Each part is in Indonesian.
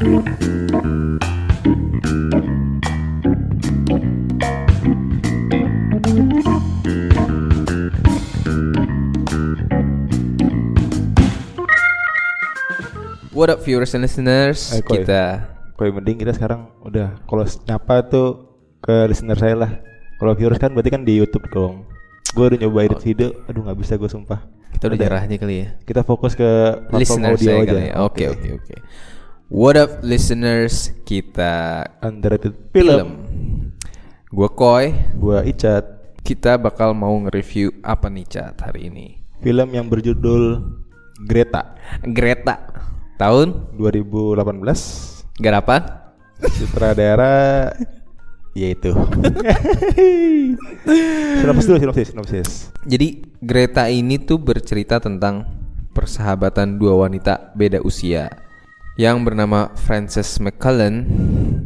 What up viewers and listeners? Eh, Koy. kita Koi mending kita sekarang udah kalau nyapa tuh ke listener saya lah. Kalau viewers kan berarti kan di YouTube dong. Gue udah nyoba edit video, aduh nggak bisa gue sumpah. kita udah jarahnya kali ya. Kita fokus ke Listener audio saya aja. ya. Oke oke oke. What up listeners? Kita Underrated film. film. Gua Koy. Gua Icat. Kita bakal mau nge-review apa nih Cat hari ini? Film yang berjudul Greta Greta. Tahun 2018. garapan? Sutradara yaitu. sinopsis dulu sinopsis sinopsis. Jadi Greta ini tuh bercerita tentang persahabatan dua wanita beda usia yang bernama Frances McCullen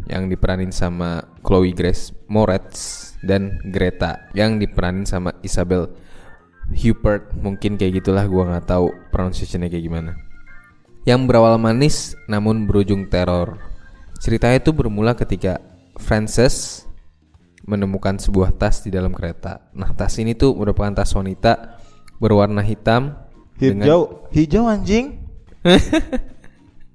yang diperanin sama Chloe Grace Moretz dan Greta yang diperanin sama Isabel Huppert mungkin kayak gitulah gua nggak tahu pronunciationnya kayak gimana yang berawal manis namun berujung teror ceritanya itu bermula ketika Frances menemukan sebuah tas di dalam kereta. Nah, tas ini tuh merupakan tas wanita berwarna hitam dengan Hijau, hijau anjing.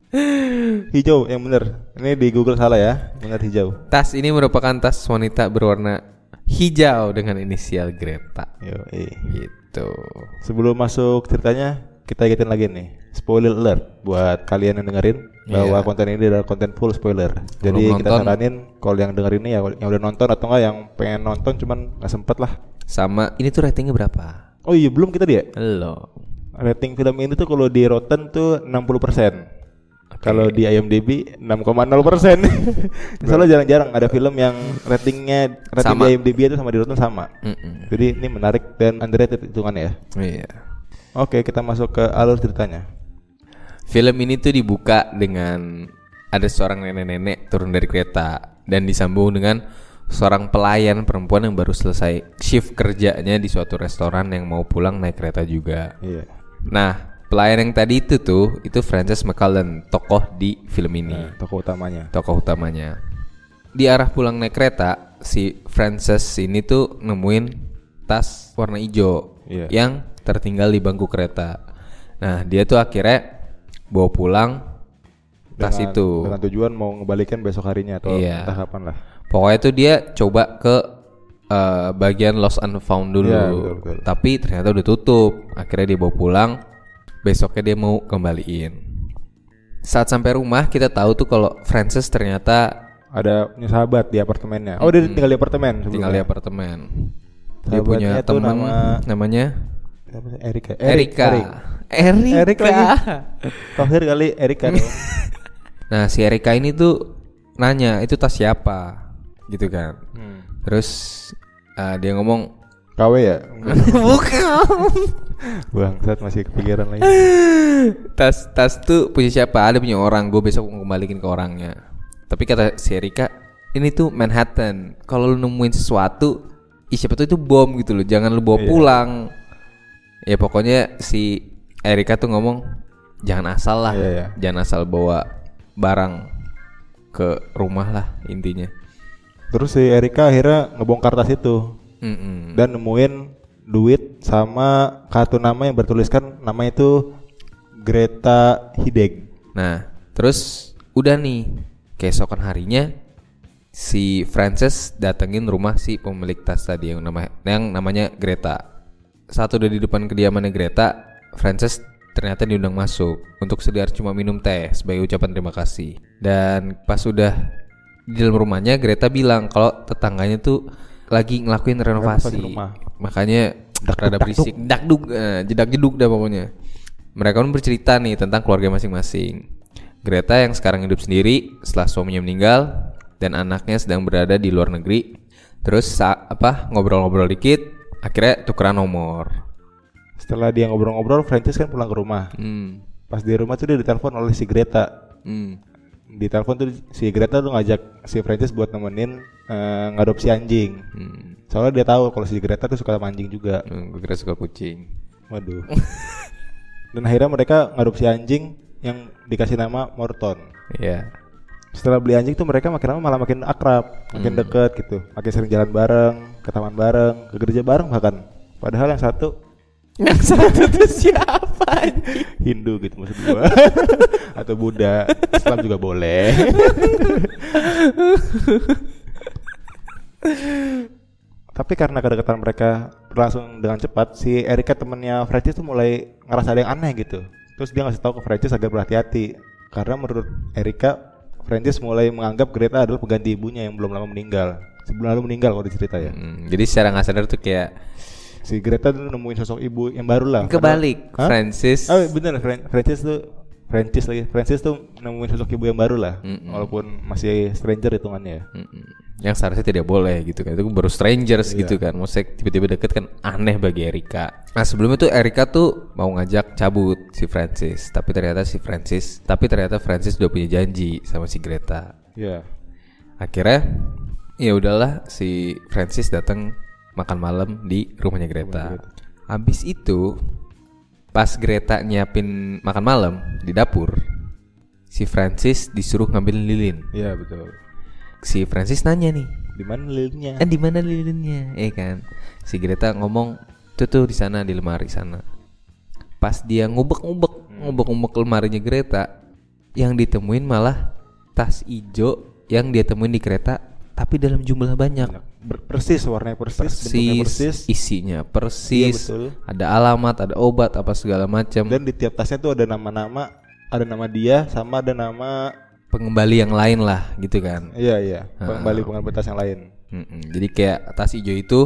hijau yang bener. Ini di Google salah ya, bener hijau. tas ini merupakan tas wanita berwarna hijau dengan inisial Greta. Yo. Gitu. Sebelum masuk ceritanya, kita ingetin lagi nih. Spoiler alert buat kalian yang dengerin bahwa Iya. konten ini adalah konten full spoiler. Jadi Belum kita nonton. saranin kalau yang denger ini ya yang udah nonton atau enggak yang pengen nonton cuman nggak sempet lah. Sama ini tuh ratingnya berapa? Oh iya belum kita dia. Lo. Rating film ini tuh kalau di Rotten tuh 60%. Kalau di IMDb 6,0 persen. Soalnya jarang-jarang ada film yang ratingnya rating Sama. di IMDb itu sama di Rotten sama. Mm-mm. Jadi ini menarik dan underrated hitungannya ya. Iya. Oke, kita masuk ke alur ceritanya. Film ini tuh dibuka dengan ada seorang nenek-nenek turun dari kereta dan disambung dengan seorang pelayan perempuan yang baru selesai shift kerjanya di suatu restoran yang mau pulang naik kereta juga. Iya. Nah, pelayan yang tadi itu tuh itu Frances McCullen, tokoh di film ini, Nah, tokoh utamanya. tokoh utamanya. Di arah pulang naik kereta, si Frances ini tuh nemuin tas warna hijau Iya. yang tertinggal di bangku kereta. Nah, dia tuh akhirnya bawa pulang tas Dengan- itu. Dengan tujuan mau ngebalikin besok harinya atau Iya. entah kapan lah. Pokoknya tuh dia coba ke eh, bagian lost and found dulu. Iya, betul, betul. Tapi ternyata udah tutup. Akhirnya dia bawa pulang. Besoknya dia mau kembaliin. Saat sampai rumah kita tahu tuh kalau Frances ternyata Ada punya sahabat di apartemennya. Oh, dia tinggal di apartemen sebelumnya. tinggal di apartemen. Dia Sahabatnya punya tuh teman nama- namanya? Erika. Erika. Erik. Erika. Erik lagi. Tohir kali Erika. Nah, si Erika ini tuh nanya, "Itu tas siapa?" gitu kan. Hmm. Terus eh, dia ngomong, KW ya? "Bukan." Bangsat masih kepikiran lagi. tas tas tuh punya siapa? Ada punya orang. Gue besok mau kembaliin ke orangnya. Tapi kata si Erika, ini tuh Manhattan. Kalau lu nemuin sesuatu, ih siapa tuh itu bom gitu loh. Jangan lu bawa Iya. pulang. Ya pokoknya si Erika tuh ngomong, jangan asal lah, Iya, iya. jangan asal bawa barang ke rumah lah intinya. Terus si Erika akhirnya ngebongkar tas itu Mm-mm. dan nemuin duit sama kartu nama yang bertuliskan nama itu Greta Hideg. Nah, terus udah nih, keesokan harinya si Frances datengin rumah si pemilik tas tadi yang nama yang namanya Greta. Saat udah di depan kediamannya Greta, Frances ternyata diundang masuk untuk sekedar cuma minum teh sebagai ucapan terima kasih. Dan pas udah di dalam rumahnya Greta bilang kalau tetangganya tuh lagi ngelakuin renovasi. Renovasi rumah. Makanya rada berisik, dakduk, eh, jedak jeduk dah pokoknya. Mereka pun bercerita nih tentang keluarga masing-masing. Greta yang sekarang hidup sendiri setelah suaminya meninggal dan anaknya sedang berada di luar negeri. Terus apa ngobrol-ngobrol dikit, akhirnya tukeran nomor. Setelah dia ngobrol-ngobrol, Francis kan pulang ke rumah. Hmm. Pas di rumah tuh dia ditelepon oleh si Greta. Hmm. Di telepon tuh si Greta tuh ngajak si Francis buat nemenin eh, ngadopsi anjing. Hmm. Soalnya dia tahu kalau si Greta tuh suka sama anjing juga. Hmm, Gue kira suka kucing. Waduh. Dan akhirnya mereka ngadopsi anjing yang dikasih nama Morton. Iya. setelah beli anjing tuh mereka makin lama malah makin akrab, makin Hmm. deket gitu, makin sering jalan bareng, ke taman bareng, ke gereja bareng bahkan. Padahal yang satu Yang satu tuh siapa? Hindu gitu maksud gua atau Buddha, Islam juga boleh. Tapi karena kedekatan mereka berlangsung dengan cepat, si Erika temennya Francis tuh mulai ngerasa ada yang aneh gitu. Terus dia ngasih tahu ke Francis agar berhati-hati. Karena menurut Erika, Francis mulai menganggap Greta adalah pengganti ibunya yang belum lama meninggal. Sebelum lalu meninggal kalau dicerita ya. Hmm, jadi secara nggak sadar tuh kayak Si Greta tuh nemuin sosok ibu yang baru lah. kebalik. Francis Oh bener, Fran Francis tuh Francis lagi. Francis tuh nemuin sosok ibu yang baru lah. Mm-mm. Walaupun masih stranger hitungannya. ya. Mm-mm. yang seharusnya tidak boleh gitu kan itu baru strangers Iya. gitu kan maksudnya tiba-tiba deket kan aneh bagi Erika nah sebelumnya tuh Erika tuh mau ngajak cabut si Francis tapi ternyata si Francis tapi ternyata Francis udah punya janji sama si Greta Iya. akhirnya ya udahlah si Francis datang makan malam di rumahnya Greta habis itu pas Greta nyiapin makan malam di dapur si Francis disuruh ngambil lilin Iya betul. si Francis nanya nih Di mana lilinnya? Eh di mana lilinnya? Eh kan. Si Greta ngomong tuh tuh di sana di lemari sana. Pas dia ngubek-ngubek, ngubek-ngubek lemarinya Greta, yang ditemuin malah tas ijo yang dia temuin di kereta tapi dalam jumlah banyak. Persis warnanya persis, bentuknya Persis, persis. isinya persis, Iya, betul. ada alamat, ada obat apa segala macam. Dan di tiap tasnya tuh ada nama-nama, ada nama dia sama ada nama Pengembali yang lain lah gitu kan. iya iya, Ah. pengembali pengambil tas yang lain. Mm-mm. Jadi kayak tas ijo itu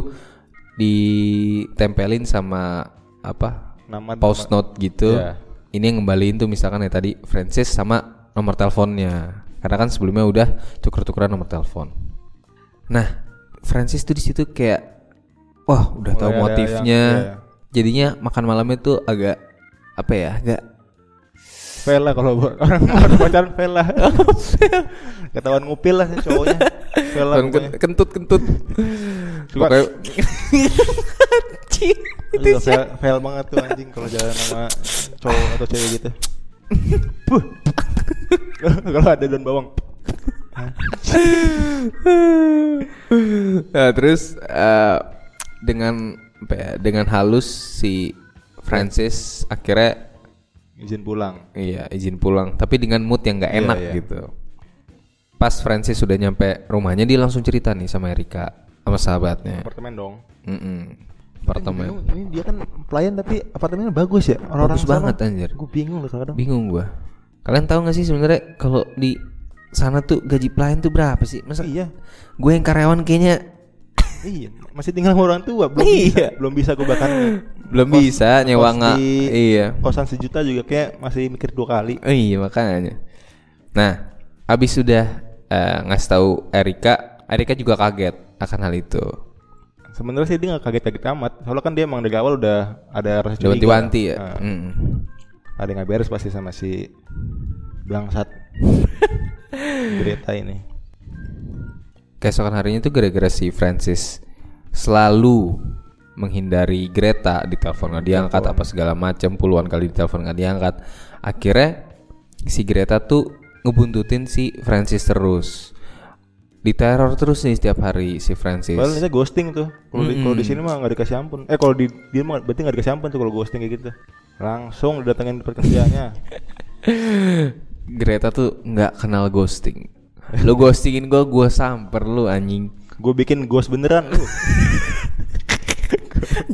ditempelin sama apa Nama post note gitu. Iya. Ini yang ngembaliin tuh misalkan ya tadi Francis sama nomor teleponnya. Karena kan sebelumnya udah tuker-tukeran nomor telepon. Nah, Francis tuh di situ kayak wah udah tahu Mulai ada motifnya. yang- iya. Jadinya makan malamnya tuh agak apa ya? Agak Vela kalau buat orang pacaran Vela. Ketahuan ngupil lah si cowoknya. Vela Kan- pokoknya. kentut-kentut. Suka- Anjing, itu fail, fail banget tuh anjing kalau jalan sama cowok atau cewek gitu. Kalau ada daun bawang. Nah, terus eh, dengan apa ya, dengan halus si Francis akhirnya Izin pulang. iya izin pulang tapi dengan mood yang nggak Iya, enak iya. gitu pas Francis sudah nyampe rumahnya dia langsung cerita nih sama Erika sama sahabatnya Apartemen dong. Mm-mm. apartemen Ini, ini dia kan pelayan tapi apartemennya bagus ya. Orang-orang Bagus banget, anjir. Gue bingung loh kadang. bingung gua kalian tahu nggak sih sebenarnya kalau di sana tuh gaji pelayan tuh berapa sih masa Iya. gue yang karyawan kayaknya Iya, masih tinggal sama orang tua, belum Iya. bisa, belum bisa gue bahkan belum kos- bisa nyewa nggak iya kosan sejuta juga kayak masih mikir dua kali. Oh iya makanya. Nah, abis sudah eh, ngasih tahu Erika, Erika juga kaget akan hal itu. Sebenarnya sih dia nggak kaget-kaget amat, soalnya kan dia emang dari awal udah ada rasa curiga. wanti-wanti ya. Nah, Mm. ada yang nggak beres pasti sama si Blangsat Greta ini. Keesokan harinya tuh gara-gara si Francis selalu menghindari Greta di telepon nggak diangkat apa segala macam puluhan kali di telepon nggak diangkat akhirnya si Greta tuh ngebuntutin si Francis terus diteror terus nih setiap hari si Francis Padahal ghosting tuh. Kalau di, kalau di sini mah nggak dikasih ampun. Eh kalau di dia mah berarti nggak dikasih ampun tuh kalau ghosting kayak gitu. Langsung didatengin pekerjaannya. Greta tuh nggak kenal ghosting. Lu ghostingin gue, gue samper lu anjing. Gue bikin ghost beneran lu.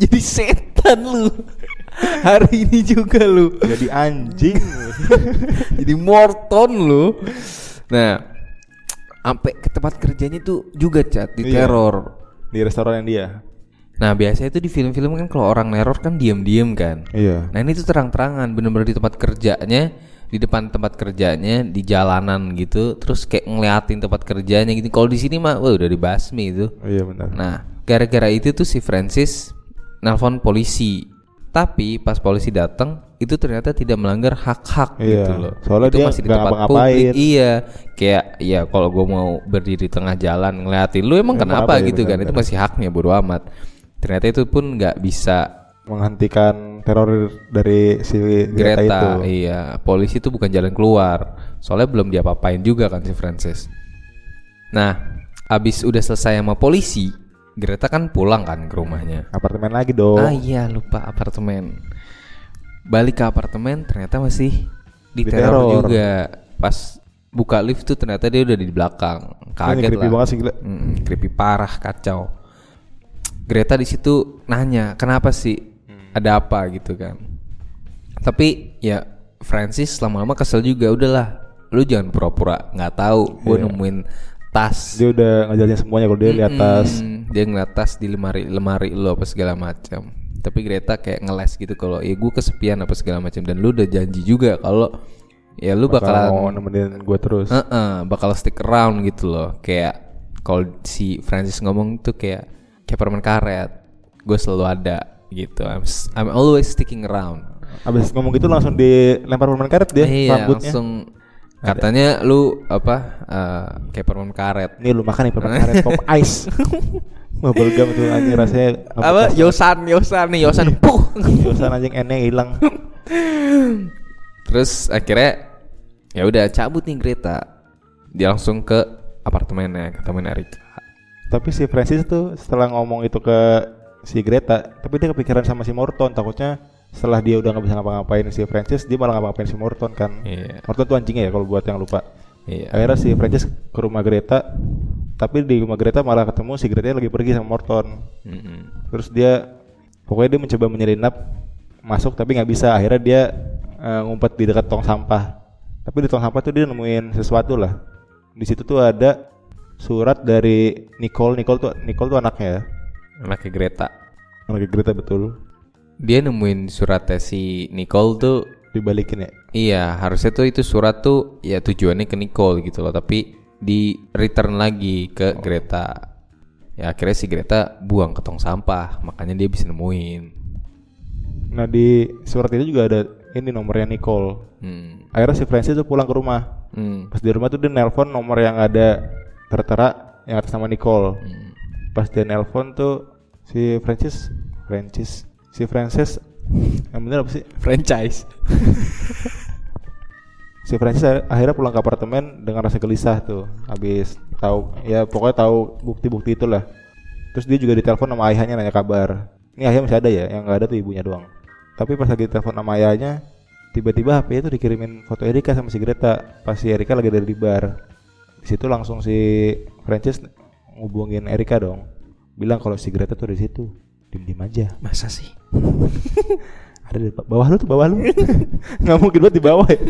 Jadi setan lu. Hari ini juga lu. Jadi anjing. Jadi Morton lu. Nah, sampai ke tempat kerjanya tuh juga cat di Iya. teror. di restoran yang dia. Nah, biasanya itu di film-film kan kalau orang neror kan diam-diam kan. Iya. Nah, ini tuh terang-terangan bener-bener di tempat kerjanya, di depan tempat kerjanya, di jalanan gitu, terus kayak ngeliatin tempat kerjanya gitu. Kalau di sini mah wah udah dibasmi itu. Iya benar. Nah, gara-gara itu tuh si Francis nelpon polisi. Tapi pas polisi datang itu ternyata tidak melanggar hak-hak Iya, gitu loh. soalnya itu dia masih di tempat publik. Iya, kayak ya kalau gue mau berdiri di tengah jalan ngeliatin lu emang Emang kenapa apa gitu kan? benar-benar. Itu masih haknya bodo amat. Ternyata itu pun nggak bisa menghentikan teror dari si Greta, Greta, itu. iya. Polisi itu bukan jalan keluar. Soalnya belum diapa-apain juga kan si Francis. Nah, abis udah selesai sama polisi, Greta kan pulang kan ke rumahnya. Apartemen lagi dong. Ah iya lupa apartemen. Balik ke apartemen ternyata masih diteror Diteror. juga. Pas buka lift tuh ternyata dia udah di belakang. Kaget creepy lah. banget sih gila. Mm, creepy parah kacau. Greta di situ nanya kenapa sih. Ada apa gitu kan. Tapi ya Francis lama-lama kesel juga udahlah. Lu jangan pura-pura nggak tahu. Gue Iya. nemuin tas. Dia udah ngejelasin semuanya kalau dia di atas. Mm, dia ngeliat tas di lemari lemari lo apa segala macam. Tapi Greta kayak ngeles gitu kalau ya gue kesepian apa segala macam dan lu udah janji juga kalau ya lu bakal bakalan mau nemenin gue terus. Heeh, bakal stick around gitu loh. Kayak kalau si Francis ngomong tuh kayak kayak permen karet. Gue selalu ada gitu. I'm I'm always sticking around. Abis ngomong gitu langsung dilempar permen karet dia iya, rambutnya. langsung katanya lu apa eh, kayak permen karet. Nih lu makan nih permen karet pop ice. Bubble gum tuh anjing rasanya Apa? Yosan, Yosan nih, Yosan. Puh. Yosan anjing eneng hilang. Terus akhirnya ya udah cabut nih Greta. Dia langsung ke apartemennya, ke temen Erika. Tapi si Francis tuh setelah ngomong itu ke si Greta, tapi dia kepikiran sama si Morton. Takutnya setelah dia udah nggak bisa ngapa-ngapain si Francis, dia malah ngapa-ngapain si Morton kan. Iya. Morton tuh anjingnya ya kalau buat yang lupa. Iya. Akhirnya si Francis ke rumah Greta, tapi di rumah Greta malah ketemu si Greta lagi pergi sama Morton. Mm-mm. Terus dia pokoknya dia mencoba menyelinap masuk tapi nggak bisa. Akhirnya dia eh, ngumpet di dekat tong sampah. Tapi di tong sampah tuh dia nemuin sesuatu lah. Di situ tuh ada surat dari Nicole. Nicole tuh Nicole tuh anaknya ya. Anaknya Greta. Anaknya Greta betul. Dia nemuin suratnya si Nicole tuh Dibalikin ya. Iya harusnya tuh itu surat tuh ya tujuannya ke Nicole gitu loh Tapi di return lagi ke Greta Ya akhirnya si Greta buang ke tong sampah Makanya dia bisa nemuin Nah di surat itu juga ada ini nomornya Nicole. hmm. Akhirnya si Francis tuh pulang ke rumah. Hmm. Pas di rumah tuh dia nelpon nomor yang ada tertera yang atas nama Nicole. Hmm. Pas dia nelpon tuh si Francis Francis si Francis yang bener apa sih? Franchise Si Francis akhir- akhirnya pulang ke apartemen dengan rasa gelisah tuh. Habis tahu ya pokoknya tahu bukti-bukti itulah. Terus dia juga ditelepon sama ayahnya nanya kabar. Ini ayahnya masih ada ya, yang nggak ada tuh ibunya doang. Tapi pas lagi telepon sama ayahnya, tiba-tiba HP itu dikirimin foto Erika sama si Greta. Pas si Erika lagi ada di bar. Di situ langsung si Francis ngubungin Erika dong. Bilang kalau si Greta tuh di situ. Diem-diem aja. Masa sih? Ada di ba- bawah lu tuh bawah lu. Nggak mungkin banget di bawah ya.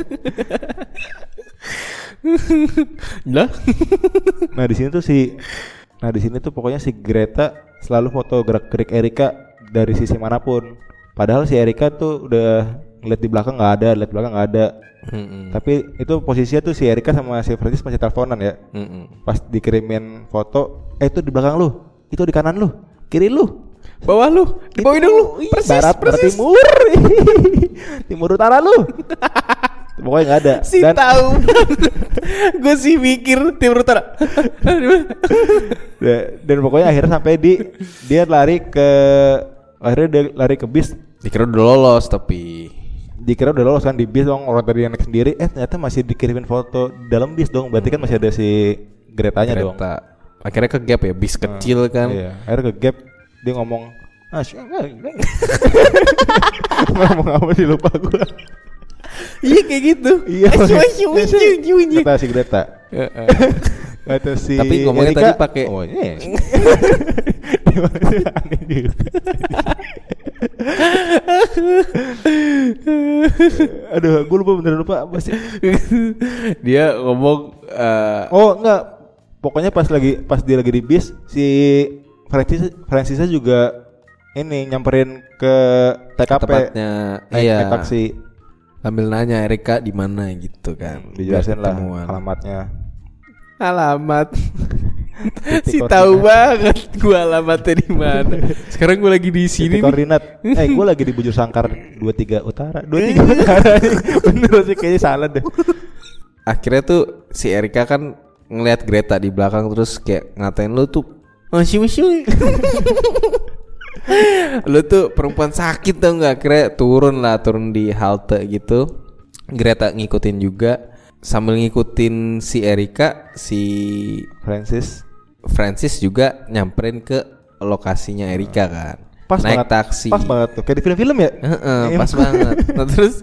Lah? Nah di sini tuh si, nah di sini tuh pokoknya si Greta selalu foto gerak-gerik Erika dari sisi mana pun. Padahal si Erika tuh udah ngeliat di belakang nggak ada, lihat belakang nggak ada. Mm-mm. Tapi itu posisinya tuh si Erika sama si Francis masih teleponan ya. Mm-mm. Pas dikirimin foto, eh itu di belakang lu, itu di kanan lu, kiri lu. Bawah lu, di bawah hidung lu Persis, barat, barat persis timur, timur utara lu. Pokoknya nggak ada. Si Dan- tahu Gue sih mikir Timur Utara Da- dan pokoknya akhirnya sampai di dia lari ke akhirnya dia lari ke bis Dikira udah lolos tapi dikira udah lolos kan di bis dong orang tadi yang naik sendiri eh ternyata masih dikirimin foto di dalam bis dong berarti kan masih ada si Gretanya dong. Akhirnya ke gap ya Bis kecil kan. iya akhirnya ke gap dia ngomong ah sih, ngomong apa sih lupa gua. Iya kayak gitu. Iya asyik. kata si Greta. Kata si Tapi ngomongnya Erika, tadi pakai- oh iya. Aneh juga. Aduh, gue lupa bener lupa apa sih? Dia ngomong eh, Oh enggak, pokoknya pas lagi pas dia lagi di bis si Francis Francisnya juga ini nyamperin ke TKP Tempatnya naik, Iya. naik taksi. Sambil nanya Erika di mana? gitu kan. Dijelasin lah alamatnya. Alamat Si tahu banget gua alamatnya di mana. Sekarang gua lagi di sini Titik nih. koordinat. Eh, gue lagi di Bujur Sangkar 23 Utara. 23 Utara. Bener sih kayaknya salah deh. Akhirnya tuh si Erika kan ngelihat Greta di belakang terus kayak ngatain lu tuh masih masih. lu tuh perempuan sakit tau nggak kira turun lah turun di halte gitu Greta ngikutin juga sambil ngikutin si Erika si Francis Francis juga nyamperin ke lokasinya Erika kan. Pas naik banget. taksi. Pas banget tuh kayak di film-film ya? Heeh, Iya. pas banget. Nah, terus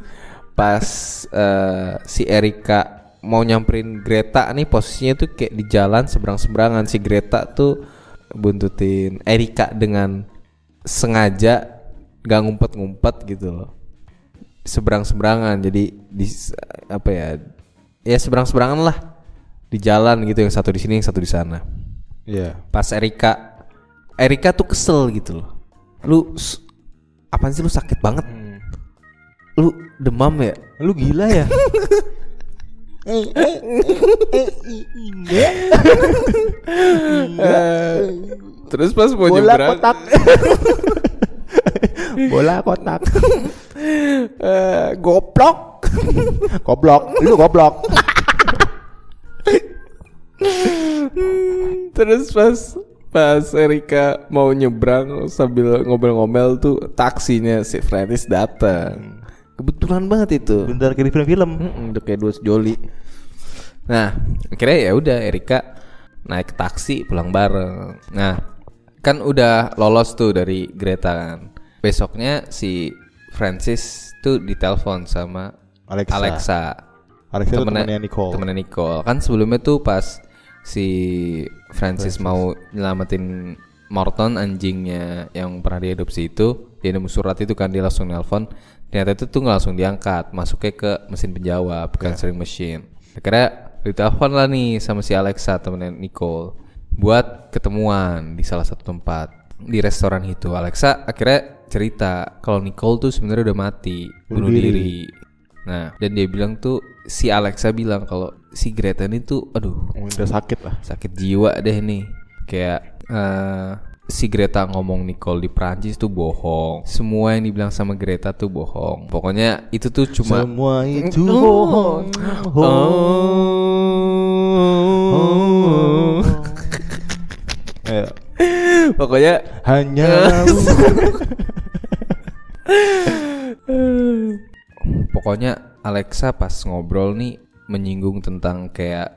pas eh, si Erika mau nyamperin Greta nih posisinya tuh kayak di jalan seberang-seberangan. Si Greta tuh buntutin Erika dengan sengaja gak ngumpet-ngumpet gitu loh. Seberang-seberangan jadi di apa ya ya seberang-seberangan lah. Di jalan gitu yang satu di sini yang satu di sana iya. Pas Erika Erika tuh kesel gitu loh. Lu apaan sih lu sakit banget? Hmm. lu demam ya? Lu gila ya? Terus pas mau bola nyebrang kotak. Bola kotak. Eh, goblok. Goblok. Lu goblok terus pas pas Erika mau nyebrang sambil ngomel-ngomel tuh taksinya si Francis datang kebetulan banget itu bentar kayak di film-film Mm-mm, udah kayak dua sejoli. Nah, akhirnya ya udah Erika naik taksi pulang bareng. Nah, kan udah lolos tuh dari Greta kan. Besoknya si Francis tuh ditelepon sama Alexa. Alexa. Alexa Temennya- temennya Nicole. Temennya Nicole. Kan sebelumnya tuh pas si Francis, mau nyelamatin Morton anjingnya yang pernah diadopsi itu, dia nemu surat itu kan dia langsung nelpon. Ternyata itu tuh nggak langsung diangkat, masuknya ke mesin penjawab, ke answering machine. Akhirnya ditelepon lah nih sama si Alexa temennya Nicole buat ketemuan di salah satu tempat di restoran itu. Alexa akhirnya cerita kalau Nicole tuh sebenarnya udah mati, bunuh Bunuh diri. diri. Nah, dan dia bilang tuh si Alexa bilang kalau si Greta ini tuh aduh Oh, udah sakit lah sakit jiwa deh nih. Kayak eh, si Greta ngomong Nicole di Prancis tuh bohong. Semua yang dibilang sama Greta tuh bohong. Pokoknya itu tuh cuma semua itu Oh. bohong Oh. Ya, Pokoknya hanya Pokoknya Alexa pas ngobrol nih menyinggung tentang kayak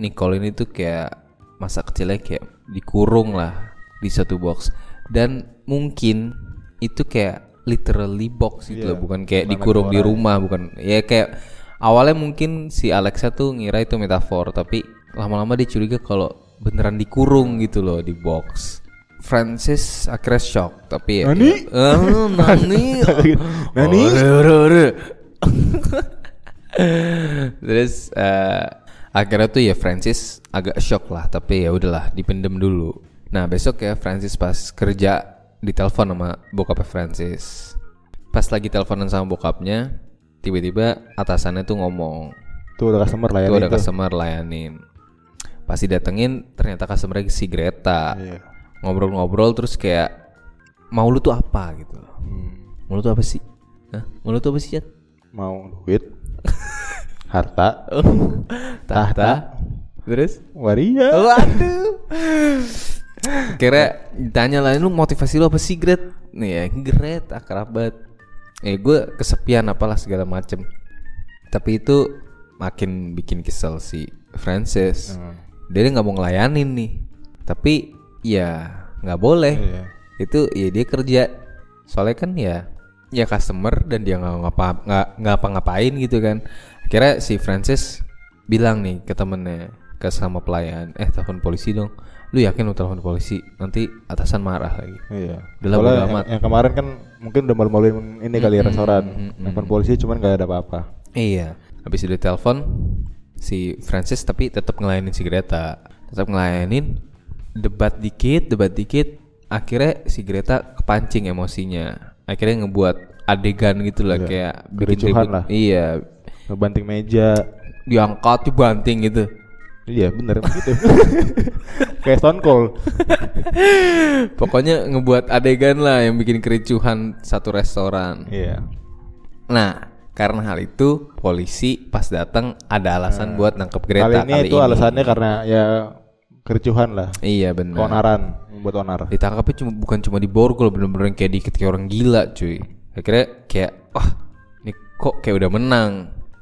Nicole ini tuh kayak masa kecilnya kayak dikurung lah di satu box. Dan mungkin itu kayak literally box gitu Iya, loh bukan kayak bukan dikurung di ya. rumah bukan. Ya kayak awalnya mungkin si Alexa tuh ngira itu metafor tapi lama-lama dia curiga kalau beneran dikurung gitu loh di box. Francis akhirnya shock tapi ya Nani? ya, eh, nani? Nani? Terus eh, akhirnya tuh ya Francis agak shock lah, tapi ya udahlah dipendem dulu. Nah besok ya Francis pas kerja ditelepon sama bokapnya Francis. Pas lagi teleponan sama bokapnya, tiba-tiba atasannya tuh ngomong, tuh udah customer lah ya tuh ada customer layanin. Pas didatengin ternyata customer si Greta. Iya. Ngobrol-ngobrol terus kayak mau lu tuh apa gitu. Hmm, Mau lu tuh apa sih? Hah? Mau lu tuh apa sih, Chat? mau duit harta Tahta. Terus? waria Waduh. Kira ditanya lah, lu motivasi lu apa sih, Gret? Nih ya, Gret, akrab banget. Eh, gue kesepian apalah segala macem. Tapi itu makin bikin kesel si Francis. Hmm. Dia nggak mau ngelayanin nih. Tapi ya nggak boleh. Iya. Itu ya dia kerja. Soalnya kan ya ya customer dan dia nggak ngapa nggak nggak ngapa-ngapain gitu kan. Akhirnya si Francis bilang nih ke temennya ke sama pelayan, eh telepon polisi dong. Lu yakin lu telepon polisi? Nanti atasan marah lagi. Iya. Udah bodo yang, amat. yang kemarin kan mungkin udah malu-maluin ini kali ya restoran. mm, Nelfon polisi cuman gak ada apa-apa. Iya. Habis itu telepon si Francis tapi tetap ngelayanin si Greta. Tetap ngelayanin debat dikit, debat dikit. Akhirnya si Greta kepancing emosinya. Akhirnya ngebuat adegan gitu lah Iya. kayak Kericuhan lah. Iya. Ngebanting meja. Diangkat dibanting gitu. Iya bener begitu. Kayak Stone Cold. Pokoknya ngebuat adegan lah yang bikin kericuhan satu restoran. Iya. Nah, karena hal itu polisi pas datang ada alasan buat nangkep Greta kali ini itu alasannya karena ya kericuhan lah Iya benar. keonaran membuat onar Ditangkapnya cuma bukan cuma di borgol bener-bener kayak dikit kayak orang gila cuy. Akhirnya kayak wah ini kok kayak udah menang.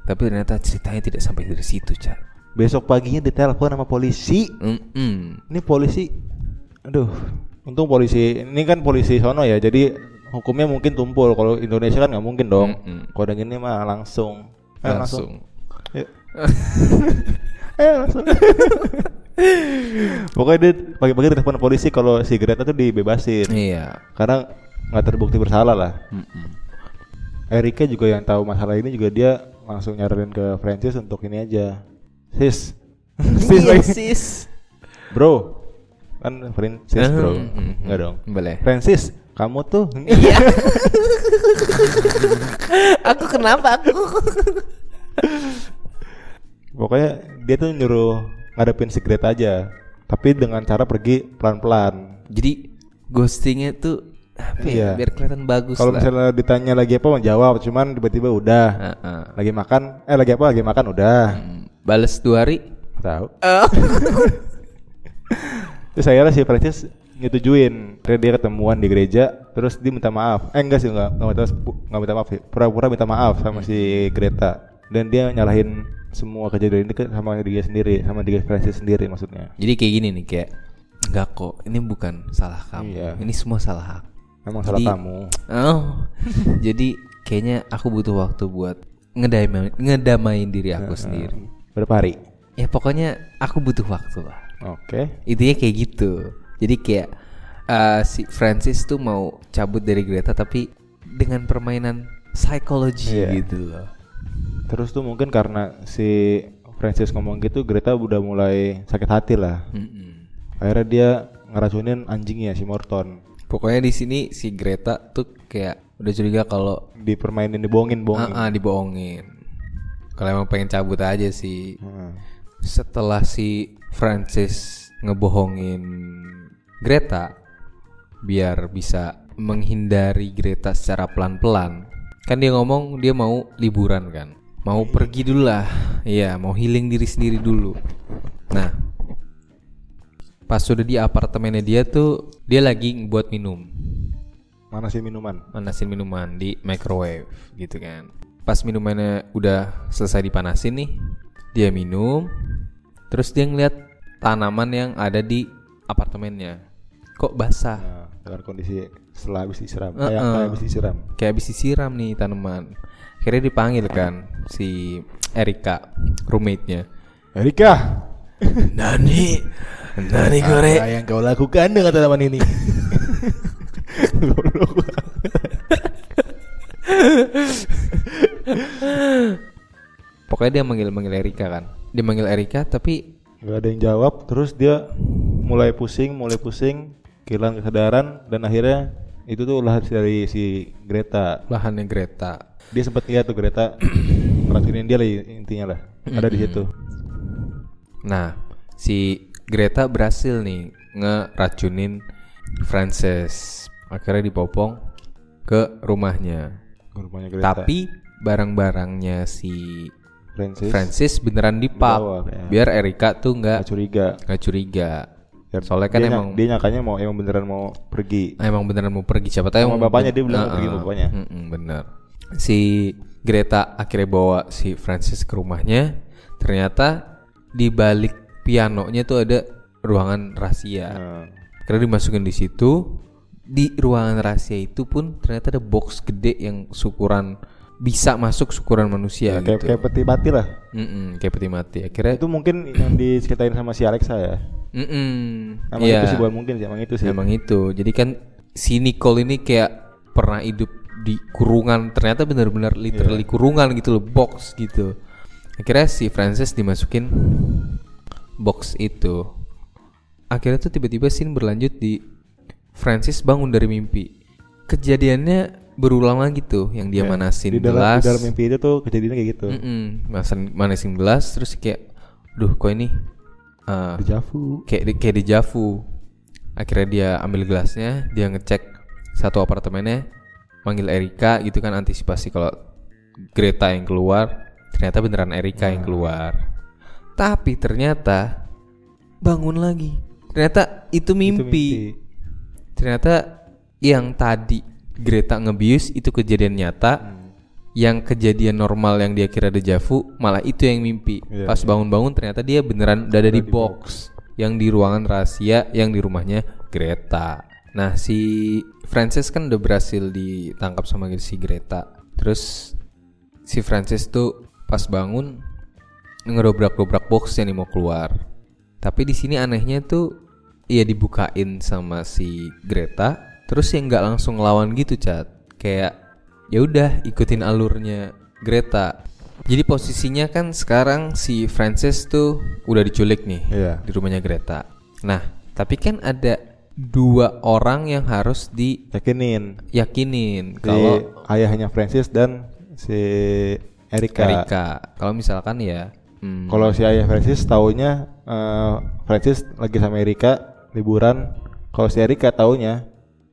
Tapi ternyata ceritanya tidak sampai dari situ, Cak. besok paginya ditelepon sama polisi Mm-mm. ini polisi aduh untung polisi ini kan polisi sono ya jadi hukumnya mungkin tumpul kalau Indonesia kan nggak mungkin dong kalau udah gini mah langsung Eh, Langsung. Yuk. Eh, langsung. Pokoknya dia pagi-pagi ditelepon polisi kalau si Greta tuh dibebasin Iya. karena nggak terbukti bersalah lah. Erika juga yang tahu masalah ini juga dia langsung nyaranin ke Francis untuk ini aja. Sis. sis Iya, sis. Bro. Kan Francis bro. Mhm. Enggak dong. Boleh. Francis, kamu tuh Iya. aku kenapa aku? pokoknya dia tuh nyuruh ngadepin si Greta aja. Tapi dengan cara pergi pelan-pelan. Jadi ghostingnya tuh apa ya? Iya. Biar kelihatan bagus Kalau lah. misalnya ditanya lagi apa mau jawab, cuman tiba-tiba udah. Heeh. Lagi makan, eh lagi apa? Lagi makan udah. Hmm, Bales dua hari. Tahu. Oh. Terus akhirnya si Francis nyetujuin dia ketemuan di gereja terus dia minta maaf eh enggak sih enggak enggak minta, enggak minta maaf pura-pura minta maaf sama si Greta dan dia nyalahin semua kejadian ini ke sama dia sendiri sama dia Francis sendiri maksudnya Jadi kayak gini nih kayak enggak kok, ini bukan salah kamu. Iya. Ini semua salah aku. Memang salah Jadi- kamu Oh. jadi kayaknya aku butuh waktu buat ngedamain ngedamain diri aku sendiri. berapa hari Ya pokoknya aku butuh waktu lah. oke Intinya kayak gitu. Jadi kayak eh, si Francis tuh mau cabut dari Greta tapi dengan permainan psikologi Iya. gitu loh. terus tuh mungkin karena si Francis ngomong gitu Greta udah mulai sakit hati lah Mm-mm. akhirnya dia ngeracunin anjingnya si Morton Pokoknya di sini si Greta tuh kayak udah curiga kalau dipermainin dibohongin bohongin ah, ah, dibohongin. Kalau emang pengen cabut aja sih. Hmm. Setelah si Francis ngebohongin Greta biar bisa menghindari Greta secara pelan-pelan. Kan dia ngomong dia mau liburan kan. Mau pergi dulu lah. Iya, mau healing diri sendiri dulu. Nah, pas sudah di apartemennya dia tuh dia lagi buat minum. Mana sih minuman? Manasin minuman? Di microwave gitu kan. Pas minumannya udah selesai dipanasin nih dia minum terus dia ngeliat tanaman yang ada di apartemennya. Kok basah? Nah, dengan kondisi setelah habis disiram. Uh-uh. kayak kayak habis disiram. Kayak habis disiram nih tanaman. Akhirnya dipanggil kan si Erika roommate-nya. Erika! Nani Nani gore apa yang kau lakukan dengan tanaman ini? Pokoknya dia manggil manggil Erika kan? Dia manggil Erika tapi Gak ada yang jawab terus dia mulai pusing mulai pusing kehilangan kesadaran dan akhirnya itu tuh ulah dari si Greta. Bahannya Greta. Dia sempat lihat tuh Greta ngeracunin dia lah intinya lah. Ada di situ. Nah, si Greta berhasil nih ngeracunin Frances. Akhirnya dipopong ke rumahnya. ke rumahnya Greta Tapi barang-barangnya si Francis, Francis beneran dipap ya. biar Erika tuh nggak curiga nggak curiga. Ya, Soalnya kan dia, emang dia nyakanya mau emang beneran mau pergi emang beneran mau pergi siapa tahu emang bapaknya, dia bilang mau Heeh, pergi sama bapaknya. mm-mm, bener. Si Greta akhirnya bawa si Francis ke rumahnya. Ternyata di balik pianonya tuh ada ruangan rahasia. Nah, Karena dimasukin di situ di ruangan rahasia itu pun ternyata ada box gede yang syukuran bisa masuk syukuran manusia kayak gitu. kayak peti mati lah Mm-mm, kayak peti mati. Akhirnya itu mungkin yang diceritain sama si Alexa ya mm-mm, emang iya, itu sih bukan mungkin sih emang itu sih emang itu. Jadi kan si Nicole ini kayak pernah hidup di kurungan ternyata benar-benar literally Iya. kurungan gitu loh box gitu. Akhirnya si Frances dimasukin box itu. Akhirnya tuh tiba-tiba scene berlanjut di Francis bangun dari mimpi. Kejadiannya berulang lagi tuh yang dia manasin Iya. di dalam, gelas. di dalam mimpi itu tuh kejadiannya kayak gitu Mm-mm, manasin, manasin gelas terus kayak, duh kok ini uh, Dejavu kayak di, kayak dejavu. Akhirnya dia ambil gelasnya, dia ngecek satu apartemennya, manggil Erika gitu kan antisipasi kalau Greta yang keluar, ternyata beneran Erika yang keluar. Tapi ternyata bangun lagi. Ternyata itu Itu mimpi. Ternyata yang tadi Greta ngebius itu kejadian nyata. Hmm. Yang kejadian normal yang dia kira dejavu malah itu yang mimpi. Iya, Pas bangun-bangun ternyata dia beneran udah ada di box yang di ruangan rahasia yang di rumahnya Greta. Nah, si Francis kan udah berhasil ditangkap sama si Greta. Terus si Francis tuh pas bangun ngedobrak-dobrak box yang mau keluar. Tapi di sini anehnya tuh ya dibukain sama si Greta, terus ya nggak langsung ngelawan gitu, Cat. Kayak ya udah ikutin alurnya Greta. Jadi posisinya kan sekarang si Francis tuh udah diculik nih Iya. di rumahnya Greta. Nah, tapi kan ada dua orang yang harus Yakinin diyakinin si kalau ayahnya Francis dan si Erika. Erika. Kalau misalkan ya hmm, Kalau si ayah Francis taunya eh, Francis lagi sama Erika liburan. Kalau si Erika taunya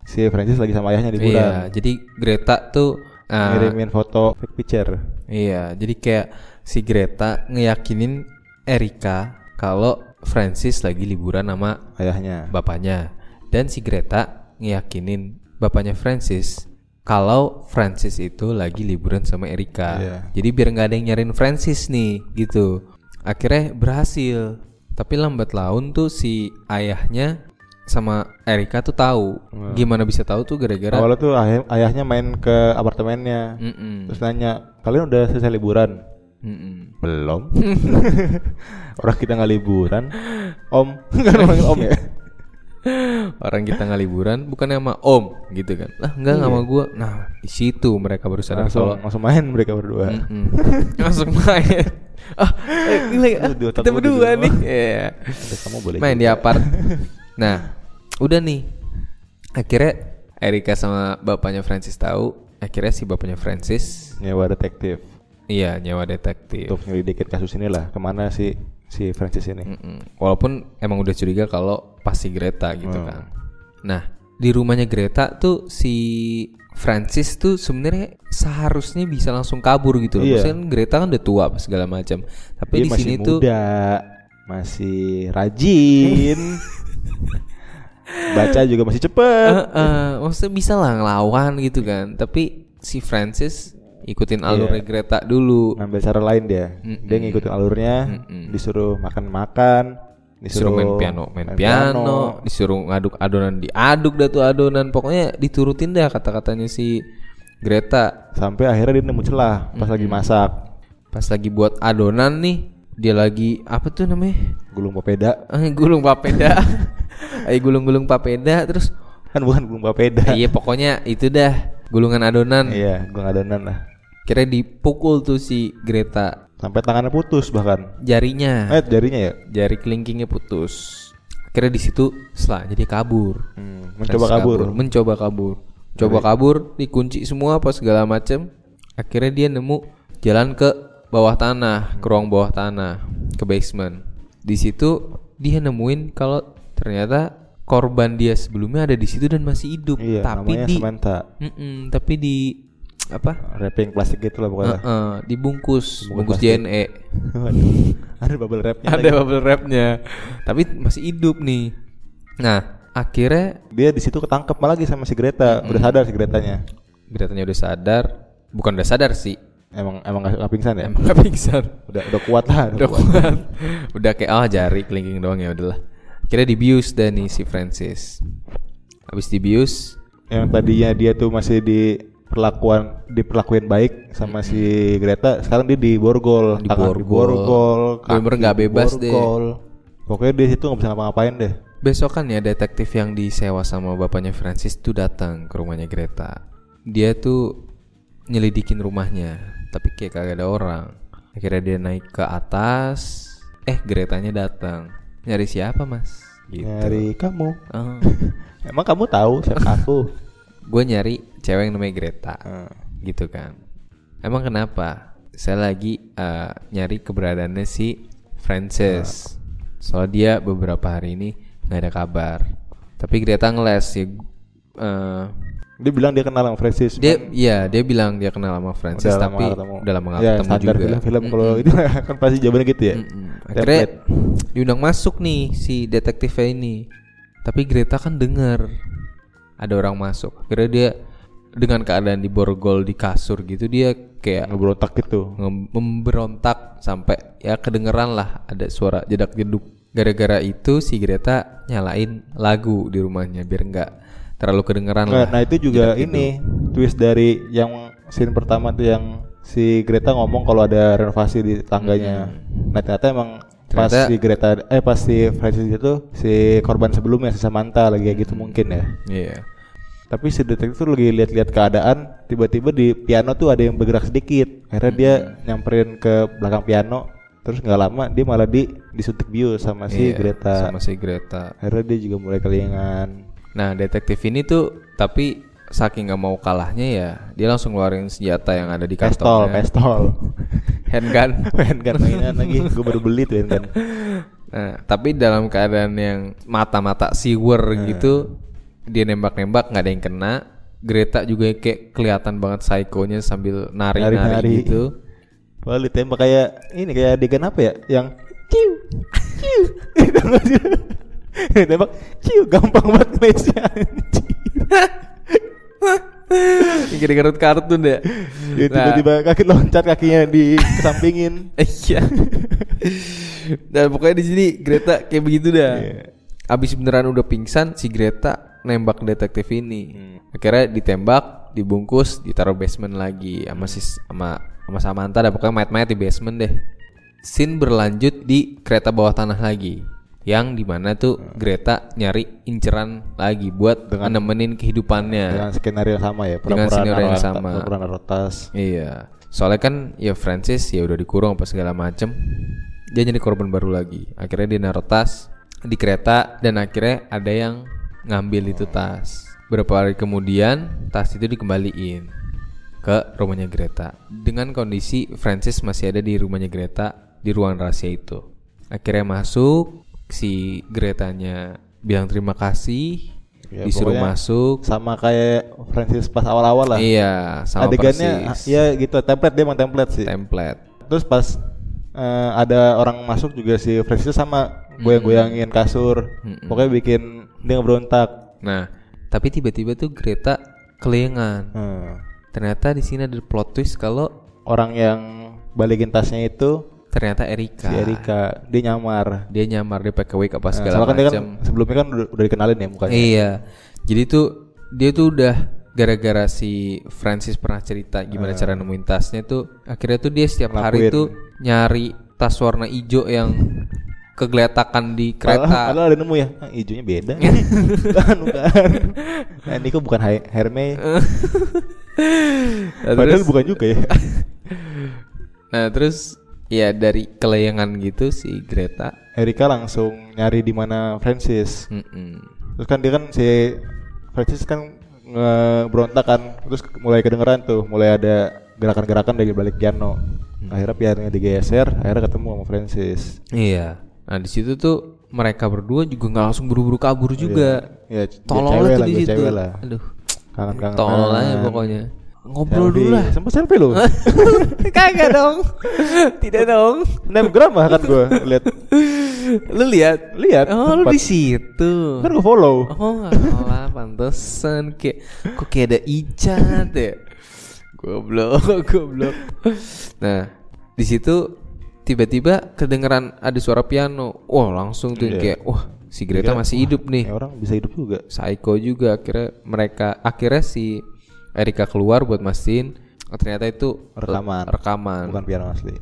si Francis lagi sama ayahnya Iya, liburan. jadi Greta tuh ah, Ngirimin foto fake picture. Iya, jadi kayak si Greta ngeyakinin Erika kalau Francis lagi liburan sama Ayahnya. bapaknya dan si Greta ngeyakinin bapaknya Francis kalau Francis itu lagi liburan sama Erika. Iya. Jadi biar nggak ada yang nyariin Francis nih gitu. Akhirnya berhasil. Tapi lambat laun tuh si ayahnya sama Erika tuh tahu. Gimana bisa tahu tuh gara-gara Awalnya tuh ayah- ayahnya main ke apartemennya. Mm-mm. Terus nanya, "Kalian udah selesai liburan?" Mm-mm. Belum. Orang kita nggak liburan. Om, kan manggil Om ya. Orang kita nggak liburan bukannya sama om gitu kan. Lah enggak nggak sama gua. Nah di situ mereka baru sadar Langsung, kalau langsung main mereka berdua. Mm-mm. langsung main. Ah eh, gila, ah, kita berdua nih. Iya. Udah, kamu boleh main juga. di apart. Nah udah nih. Akhirnya Erika sama bapaknya Francis tahu. Akhirnya si bapaknya Francis nyewa detektif. Iya nyawa detektif. Untuk nyelidikin kasus ini lah. Ke mana si si Francis ini? Mm-mm. Walaupun emang udah curiga kalau pasti Greta gitu Hmm. kan. Nah, di rumahnya Greta tuh si Francis tuh sebenarnya seharusnya bisa langsung kabur gitu loh. Iya. Maksudnya kan Greta kan udah tua segala macam. Tapi Dia di sini tuh muda, masih rajin. Baca juga masih cepet. eh, eh, maksudnya bisa lah ngelawan gitu kan. Tapi si Francis ikutin alurnya Iya. Greta dulu. Ngambil cara lain dia. Dia ngikutin alurnya, Mm-mm. disuruh makan-makan, disuruh main piano, main, piano, disuruh ngaduk adonan diaduk dah tuh adonan. Pokoknya diturutin dah kata-katanya si Greta. Sampai akhirnya dia nemu celah pas lagi masak. Pas lagi buat adonan nih, dia lagi apa tuh namanya? Gulung papeda. Eh, gulung papeda. Eh gulung-gulung papeda terus Kan bukan gulung papeda. iya pokoknya itu dah gulungan adonan. Iya, gulung adonan lah. Kira dipukul tuh si Greta Sampai tangannya putus bahkan. jarinya. Eh, jarinya ya. Jari kelingkingnya putus. Akhirnya di situ setelah jadi kabur. Hmm, mencoba Francis kabur. mencoba kabur coba kabur dikunci semua apa segala macem akhirnya dia nemu jalan ke bawah tanah ke ruang bawah tanah ke basement di situ dia nemuin kalau ternyata korban dia sebelumnya ada di situ dan masih hidup Iya, tapi di Samantha. Tapi di apa Wrapping plastik gitu lah pokoknya. Eh, dibungkus bungkus plastik. JNE ada bubble wrapnya ada lagi. bubble wrapnya tapi masih hidup nih nah akhirnya Dia di situ ketangkep malah lagi sama si Greta. Udah sadar si Gretanya. Gretanya udah sadar bukan udah sadar sih Emang emang gak, gak pingsan ya? emang gak pingsan Udah udah kuat lah. udah kuat udah kayak oh jari kelingking doang ya udahlah kira dibius dah nih si Francis habis dibius Yang tadinya dia tuh masih di perlakuan diperlakuin baik sama si Greta, sekarang dia di borgol, Di borgol. diborgol, Bener-bener kaki nggak bebas deh. diborgol. Pokoknya dia situ nggak bisa ngapa-ngapain deh. besokan ya detektif yang disewa sama bapaknya Francis tuh datang ke rumahnya Greta dia tuh nyelidikin rumahnya tapi kayak kagak ada orang akhirnya dia naik ke atas eh Gretanya datang nyari siapa mas gitu Nyari kamu. Oh. Emang kamu tahu siapa aku? gue nyari cewek yang namanya Greta Hmm. gitu kan emang kenapa saya lagi eh, nyari keberadaannya si Francis soal dia beberapa hari ini nggak ada kabar tapi Greta ngeles ya eh, Dia bilang dia kenal sama Francis. dia iya dia bilang dia kenal sama Francis udah tapi lama udah lama gak ya, ketemu standar juga film-film kalau itu kan pasti jawabannya gitu ya. Mm-mm. akhirnya Template. diundang masuk nih si detektifnya ini. Tapi Greta kan dengar ada orang masuk. Akhirnya dia dengan keadaan di borgol di kasur gitu dia kayak ngebrontak gitu nge- memberontak sampai ya kedengeran lah ada suara jedak jeduk. Gara-gara itu si Greta nyalain lagu di rumahnya biar nggak terlalu kedengeran nah, lah. nah itu juga jedak ini twist dari yang scene pertama tuh yang si Greta ngomong kalau ada renovasi di tangganya nah ternyata emang pas. Ternyata- si Greta eh pas si Francis itu si korban sebelumnya si Samantha lagi kayak gitu mungkin ya Iya. tapi si detektif tuh lagi lihat-lihat keadaan tiba-tiba di piano tuh ada yang bergerak sedikit akhirnya dia Hmm. nyamperin ke belakang piano terus nggak lama dia malah di disuntik bius sama si Iya, Greta Sama si Greta. akhirnya dia juga mulai kelingan Nah, detektif ini tuh tapi saking nggak mau kalahnya ya, dia langsung ngeluarin senjata yang ada di pistol kantongnya. pistol Handgun. handgun mainan lagi gue baru beli tuh handgun Nah, tapi dalam keadaan yang mata-mata siwer Nah. gitu, dia nembak-nembak nggak ada yang kena. Greta juga kayak kelihatan banget psikonya sambil nari-nari gitu. Wah ditembak kayak ini kayak adegan apa ya yang ciu ciu ditembak ciu gampang banget anjing. Yang di kartun kartun ya. Dia tiba-tiba kaki loncat kakinya di kesampingin Iya. Dan pokoknya di sini Greta kayak begitu dah. Iya. Abis beneran udah pingsan, si Greta nembak detektif ini. Hmm. Akhirnya ditembak, dibungkus, ditaruh basement lagi sama si sama sama Samantha. Dan pokoknya mayat-mayat di basement deh. Scene berlanjut di kereta bawah tanah lagi. Yang di mana tuh Greta nyari inceran lagi buat Dengan- nemenin kehidupannya. dengan skenario yang sama ya Dengan skenario yang sama. pura-pura naruh tas Iya. Soalnya kan ya Francis ya udah dikurung apa segala macem. Dia jadi korban baru lagi. Akhirnya dia naruh tas di kereta dan akhirnya ada yang ngambil itu tas. Beberapa hari kemudian tas itu dikembaliin ke rumahnya Greta. Dengan kondisi Francis masih ada di rumahnya Greta di ruang rahasia itu. Akhirnya masuk si Gretanya bilang terima kasih, Ya, disuruh masuk. sama kayak Francis pas awal-awal lah Iya, sama adegannya persis. ya gitu template dia emang template sih template. terus pas eh, ada orang masuk juga si Francis sama goyang-goyangin kasur Mm-mm. pokoknya bikin dia ngeberontak Nah, tapi tiba-tiba tuh Greta kelingan. Hmm. Ternyata di sini ada plot twist kalau orang yang balikin tasnya itu ternyata Erika. si Erika dia nyamar Dia nyamar dia pakai wig apa Nah, segala soalnya kan kan macam. sebelumnya kan udah, udah dikenalin ya mukanya Iya. Jadi tuh dia tuh udah gara-gara si Francis pernah cerita gimana cara nemuin tasnya tuh akhirnya tuh dia setiap hari Ngelakuin. tuh nyari tas warna hijau yang kegeletakan di kereta. padahal ada nemu ya, ah, hijaunya beda. bukan, bukan. Nah, ini kok bukan Hermes. Nah, Padahal terus- bukan juga ya. Nah, terus ya dari kelayangan gitu si Greta. Erika langsung nyari di mana Francis. Mm-mm. Terus kan dia kan si Francis kan ngeberontak kan, terus mulai kedengeran tuh, mulai ada gerakan-gerakan dari balik piano. Akhirnya pianonya digeser, akhirnya ketemu sama Francis. Iya. Nah di situ tuh mereka berdua juga nggak langsung buru-buru kabur juga. Ya, c- dia Tolol tuh lah, di dia situ. lah. Aduh, Kangen-kangen. tolol aja pokoknya. Ngobrol dulu lah. Sempat selfie lu. Kagak dong. Tidak dong. Snapgram lah kan gue lihat. Lu lihat? Lihat. Oh, lu di situ. Kan gue follow. Oh, alah, pantesan kayak kok kayak ada icat ya. Goblok, goblok. Nah, di situ tiba-tiba kedengeran ada suara piano. Wah, langsung tuh Iya. kayak wah, si Greta Kira, masih hidup nih. orang bisa hidup juga. Psycho juga akhirnya mereka akhirnya si Erika keluar buat mastiin oh, ternyata itu Rekaman. rekaman. Bukan piano asli.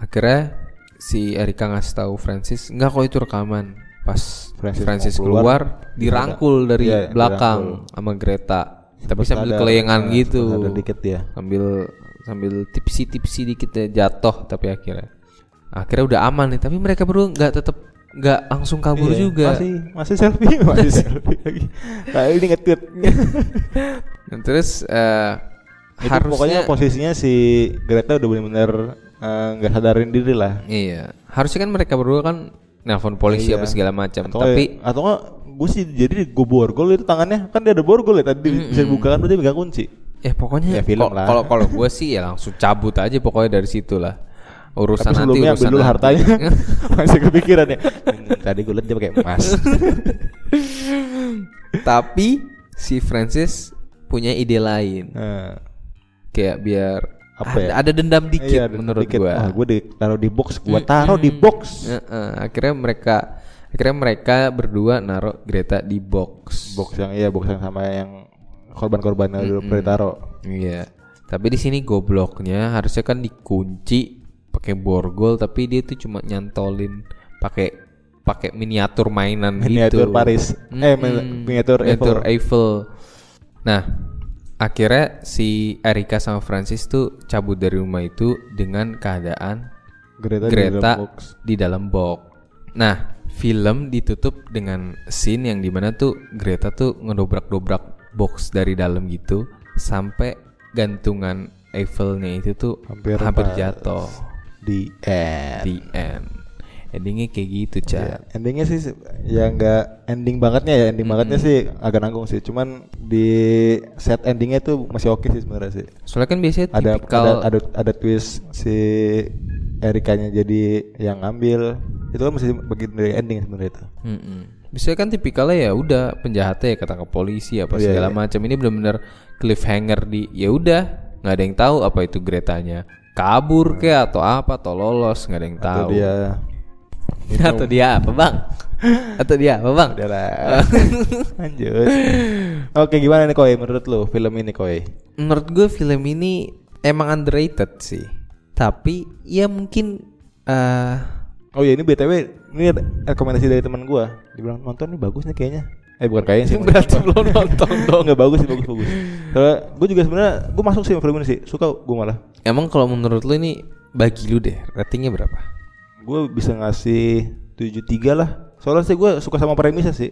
Akhirnya si Erika ngasih tahu Francis enggak kok itu rekaman. Pas Francis Francis, keluar, keluar, dirangkul dari Iya, belakang sama Greta. Tapi sambil kelayangan nah, gitu. sadar dikit ya. Sambil sambil tipsi-tipsi dikit ya, jatuh tapi akhirnya akhirnya udah aman nih tapi mereka berdua nggak tetap nggak langsung kabur Iya, juga Masih masih selfie, masih selfie lagi. Nah, ini nge-tweet. Dan terus eh, Itu harusnya pokoknya posisinya si Greta udah benar-benar eh, nggak sadarin diri lah. Iya, harusnya kan mereka berdua kan nelpon polisi Iya. apa segala macam. Tapi atau enggak gue sih jadi gue borgol itu tangannya kan dia ada borgol ya tadi bisa dibuka kan dia pegang kunci. ya pokoknya Ya, film kal- lah. kalau kalau gue sih ya langsung cabut aja pokoknya dari situ lah. Urusan Tapi nanti sebelumnya urusan ambil dulu nanti. hartanya. Masih kepikiran ya. Hmm, tadi gue liat dia pakai emas. Tapi si Francis punya ide lain. Nah, Kayak biar Apa ada, ya? ada dendam dikit iya, menurut dikit. gua. Wah, gue di, taruh di box, gue taruh di box. Heeh, akhirnya mereka akhirnya mereka berdua naruh Greta di box. Box yang iya, box yang sama yang korban-korbannya dulu pernah taruh. Iya. Tapi di sini gobloknya harusnya kan dikunci pakai borgol tapi dia tuh cuma nyantolin pakai pakai miniatur mainan Miniatur gitu. Paris. Eh, Mm-mm. miniatur Miniatur Eiffel. Eiffel. Nah, akhirnya si Erika sama Francis tuh cabut dari rumah itu dengan keadaan Greta, di Greta dalam box. di dalam box. Nah, film ditutup dengan scene yang di mana tuh Greta tuh ngedobrak-dobrak box dari dalam gitu sampai gantungan Eiffelnya itu tuh Hampir hampir, jatuh di end. di end. Endingnya kayak gitu, Ca. Iya, endingnya sih ya nggak ending bangetnya ya ending bangetnya sih agak nanggung sih cuman di set endingnya tuh masih oke sih sebenarnya sih Soalnya kan biasanya ada tipikal ada, ada ada twist si Erikanya jadi yang ngambil itu kan masih bagian dari ending sebenarnya itu Mm-mm. Biasanya kan tipikalnya ya udah penjahatnya ya ketangkap polisi apa Iya, segala iya. macam. Ini benar-benar cliffhanger di ya udah nggak ada yang tahu apa itu Gretanya kabur kayak atau apa atau lolos nggak ada yang atau tahu. dia atau dia apa bang? atau dia apa bang? udah lah lanjut oke gimana nih koi menurut lu film ini koi Menurut gue film ini emang underrated sih. Tapi ya mungkin eh oh iya ini btw ini rekomendasi dari teman gua dibilang nonton nih bagus nih kayaknya eh bukan kayaknya sih berarti belum nonton dong. nggak bagus sih bagus bagus. Soalnya gue juga sebenarnya gue masuk sih film ini sih. Suka gue malah. Emang kalau menurut lu ini bagi lu deh ratingnya berapa? gue bisa ngasih 73 lah. Soalnya sih gue suka sama premisnya sih.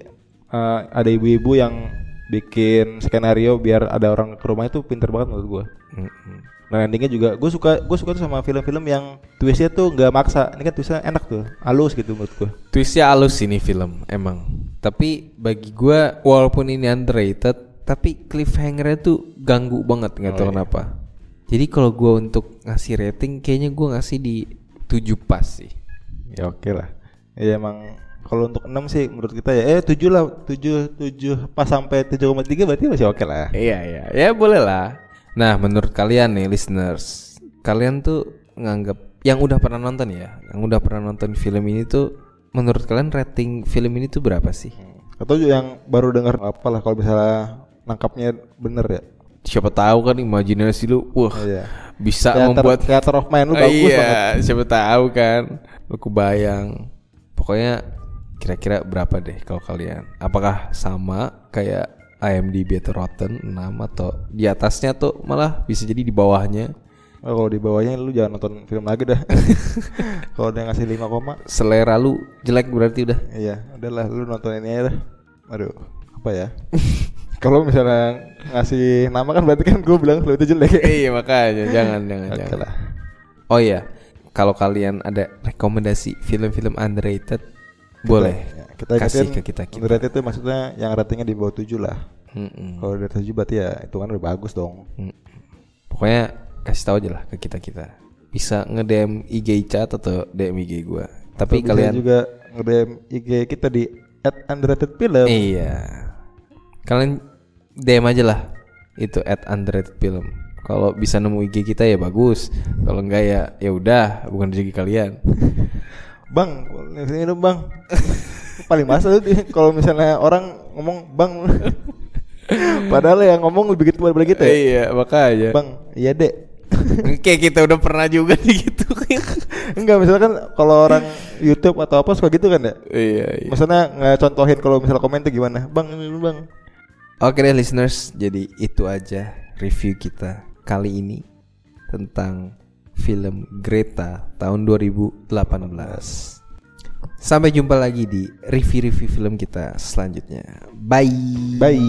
Eh, ada ibu-ibu yang bikin skenario biar ada orang ke rumah itu pinter banget menurut gue Mm-mm. dan endingnya juga gue suka gue suka tuh sama film-film yang twistnya tuh nggak maksa. Ini kan twistnya enak tuh halus gitu menurut gue Twistnya halus ini film emang. Tapi bagi gua walaupun ini underrated, tapi cliffhangernya tuh ganggu banget nggak tahu kenapa. Jadi kalau gua untuk ngasih rating, kayaknya gua ngasih di 7 pas sih. ya oke lah ya emang kalau untuk 6 sih menurut kita ya eh 7 lah 7 7 pas sampai 7,3 berarti masih oke lah Iya iya, ya boleh lah. Nah menurut kalian nih listeners, kalian tuh nganggap yang udah pernah nonton ya, yang udah pernah nonton film ini tuh, menurut kalian rating film ini tuh berapa sih? atau juga yang baru dengar apalah kalau misalnya nangkapnya bener ya Siapa tahu kan imajinasi lu, wah Iya. bisa Theater, membuat theater of mind lu Oh bagus iya, banget siapa tahu kan. Lu kebayang. Pokoknya kira-kira berapa deh kalau kalian? Apakah sama kayak IMDb atau Rotten 6 atau di atasnya tuh malah bisa jadi di bawahnya? Oh, kalau di bawahnya lu jangan nonton film lagi dah kalau dia ngasih 5 koma Selera lu jelek berarti udah. iya udahlah lu nonton ini aja dah aduh apa ya kalau misalnya ngasih nama kan berarti kan gue bilang lu itu jelek iya makanya jangan jangan Oke jangan. lah. Oh iya, kalau kalian ada rekomendasi film-film underrated boleh Ya, kita kasih ke kita kita. underrated itu maksudnya yang ratingnya di bawah 7 lah Mm-mm. kalau di atas 7 berarti ya itu kan udah bagus dong Mm. Pokoknya kasih tahu aja lah ke kita kita. Bisa nge-DM IG Chat atau DM IG gua. Tapi Atau kalian juga nge-DM IG kita di at underrated film iya. Kalian DM aja lah itu at underrated film. Kalau bisa nemu IG kita ya bagus. Kalau enggak ya ya udah bukan rezeki kalian. Bang, ini dong bang. Paling masa kalau misalnya orang ngomong bang. Padahal yang ngomong lebih gitu daripada kita ya. iya makanya. Bang, iya dek. Kayak kita udah pernah juga gitu. Enggak, misalkan kalau orang YouTube atau apa suka gitu kan ya. iya, iya. Maksudnya nggak contohin kalau misalnya komen tuh gimana? Bang, ini bang. Oke deh listeners, jadi itu aja review kita kali ini tentang film Greta tahun 2018. Sampai jumpa lagi di review-review film kita selanjutnya. Bye. Bye.